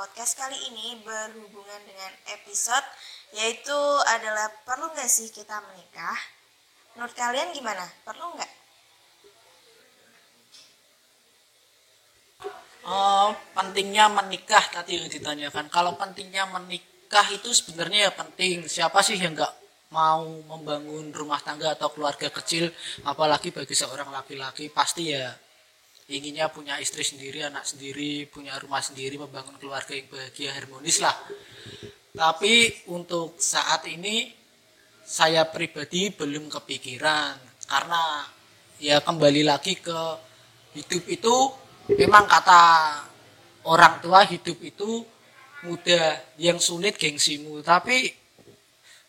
podcast kali ini berhubungan dengan episode yaitu adalah perlu nggak sih kita menikah? Menurut kalian gimana? Perlu nggak? Oh, pentingnya menikah tadi ditanyakan. Kalau pentingnya menikah itu sebenarnya ya penting. Siapa sih yang nggak mau membangun rumah tangga atau keluarga kecil, apalagi bagi seorang laki-laki pasti ya inginnya punya istri sendiri, anak sendiri, punya rumah sendiri, membangun keluarga yang bahagia, harmonis lah. Tapi untuk saat ini saya pribadi belum kepikiran. Karena ya kembali lagi ke hidup itu memang kata orang tua hidup itu mudah yang sulit gengsimu. Tapi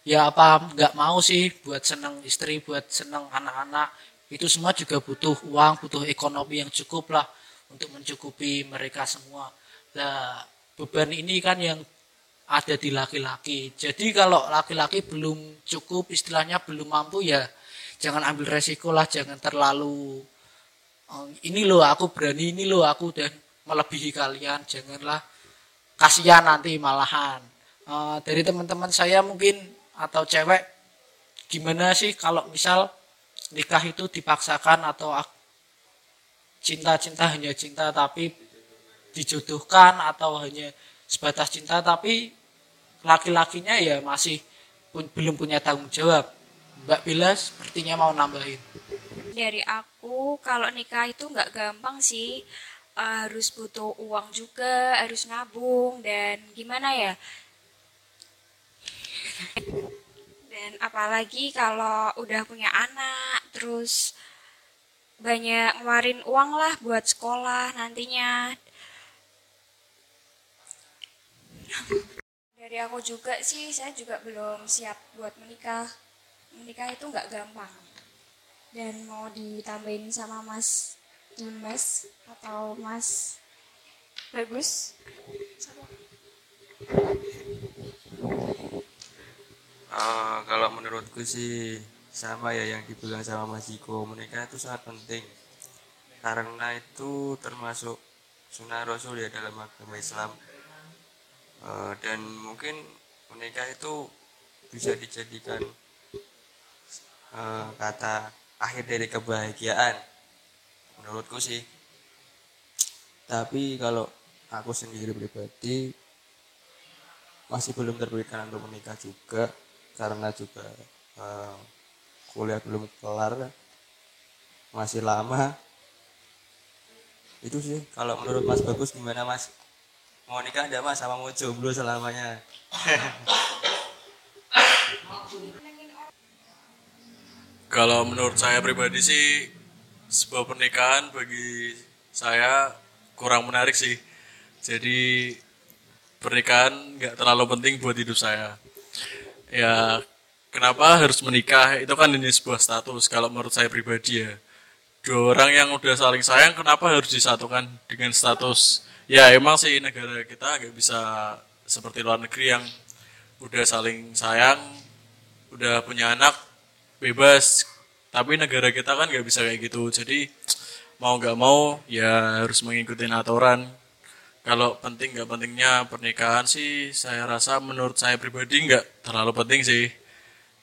ya apa nggak mau sih buat seneng istri buat seneng anak-anak itu semua juga butuh uang, butuh ekonomi yang cukup lah untuk mencukupi mereka semua. Nah, beban ini kan yang ada di laki-laki. Jadi kalau laki-laki belum cukup, istilahnya belum mampu ya jangan ambil resiko lah, jangan terlalu oh, ini loh aku berani, ini loh aku dan melebihi kalian, janganlah kasihan nanti malahan. Uh, dari teman-teman saya mungkin atau cewek gimana sih kalau misal nikah itu dipaksakan atau cinta-cinta hanya cinta tapi dijodohkan atau hanya sebatas cinta tapi laki-lakinya ya masih pun, belum punya tanggung jawab. Mbak Bila sepertinya mau nambahin. Dari aku kalau nikah itu nggak gampang sih. Uh, harus butuh uang juga, harus nabung dan gimana ya? dan apalagi kalau udah punya anak terus banyak ngeluarin uang lah buat sekolah nantinya. Dari aku juga sih saya juga belum siap buat menikah. Menikah itu nggak gampang. Dan mau ditambahin sama mas Dimas atau mas bagus? Uh, kalau menurutku sih sama ya yang dibilang sama Mas Jiko. Menikah itu sangat penting. Karena itu termasuk sunnah Rasul ya dalam agama Islam. Uh, dan mungkin menikah itu bisa dijadikan uh, kata akhir dari kebahagiaan. Menurutku sih. Tapi kalau aku sendiri pribadi masih belum terberikan untuk menikah juga. Karena juga uh, kuliah belum kelar masih lama. Itu sih kalau menurut Mas Bagus gimana Mas? Mau nikah enggak Mas sama mau jomblo selamanya? Kalau menurut saya pribadi sih sebuah pernikahan bagi saya kurang menarik sih. Jadi pernikahan nggak terlalu penting buat hidup saya. Ya kenapa harus menikah? Itu kan ini sebuah status kalau menurut saya pribadi ya. Dua orang yang udah saling sayang kenapa harus disatukan dengan status? Ya emang sih negara kita nggak bisa seperti luar negeri yang udah saling sayang udah punya anak bebas. Tapi negara kita kan nggak bisa kayak gitu. Jadi mau nggak mau ya harus mengikuti aturan. Kalau penting nggak pentingnya pernikahan sih saya rasa menurut saya pribadi nggak terlalu penting sih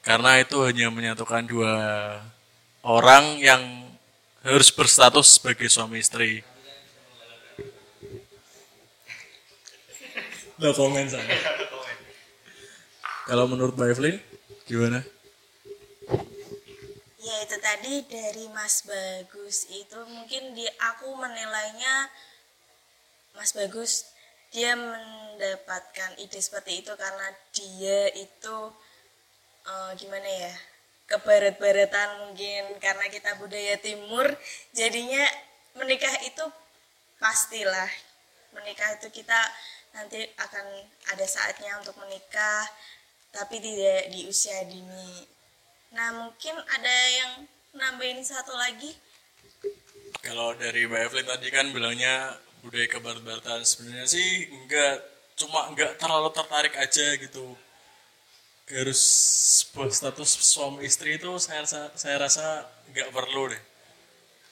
karena itu hanya menyatukan dua orang yang harus berstatus sebagai suami istri. No komen saya. Kalau menurut Mbak Evelyn gimana? Ya itu tadi dari Mas Bagus itu mungkin di aku menilainya Mas Bagus dia mendapatkan ide seperti itu karena dia itu uh, gimana ya? Kebarat-baratan mungkin karena kita budaya timur jadinya menikah itu pastilah. Menikah itu kita nanti akan ada saatnya untuk menikah tapi tidak di usia dini. Nah mungkin ada yang nambahin satu lagi? Kalau dari Mbak Evelyn tadi kan bilangnya budaya kebarat-baratan sebenarnya sih enggak cuma enggak terlalu tertarik aja gitu harus sebuah status suami istri itu saya rasa saya rasa enggak perlu deh.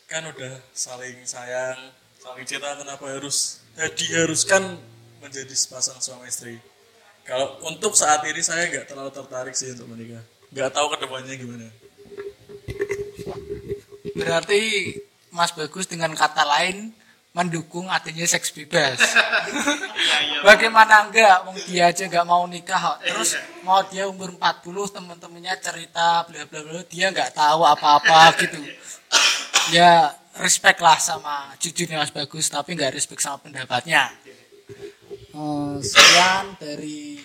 Kan udah saling sayang saling cinta kenapa harus ya diharuskan menjadi sepasang suami istri. Kalau untuk saat ini saya nggak terlalu tertarik sih untuk menikah. Nggak tahu ke depannya gimana. Berarti Mas Bagus dengan kata lain mendukung adanya seks bebas. Bagaimana enggak? Wong dia aja enggak mau nikah kok. Terus mau dia umur 40 teman-temannya cerita bla bla bla dia enggak tahu apa-apa gitu. Ya respect lah sama jujurnya Mas Bagus tapi enggak respect sama pendapatnya. Eh, sekian dari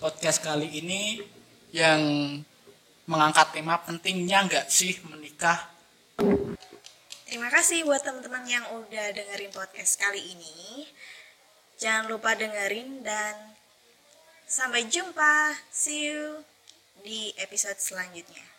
podcast kali ini yang mengangkat tema pentingnya nggak sih menikah Terima kasih buat teman-teman yang udah dengerin podcast kali ini. Jangan lupa dengerin dan sampai jumpa. See you di episode selanjutnya.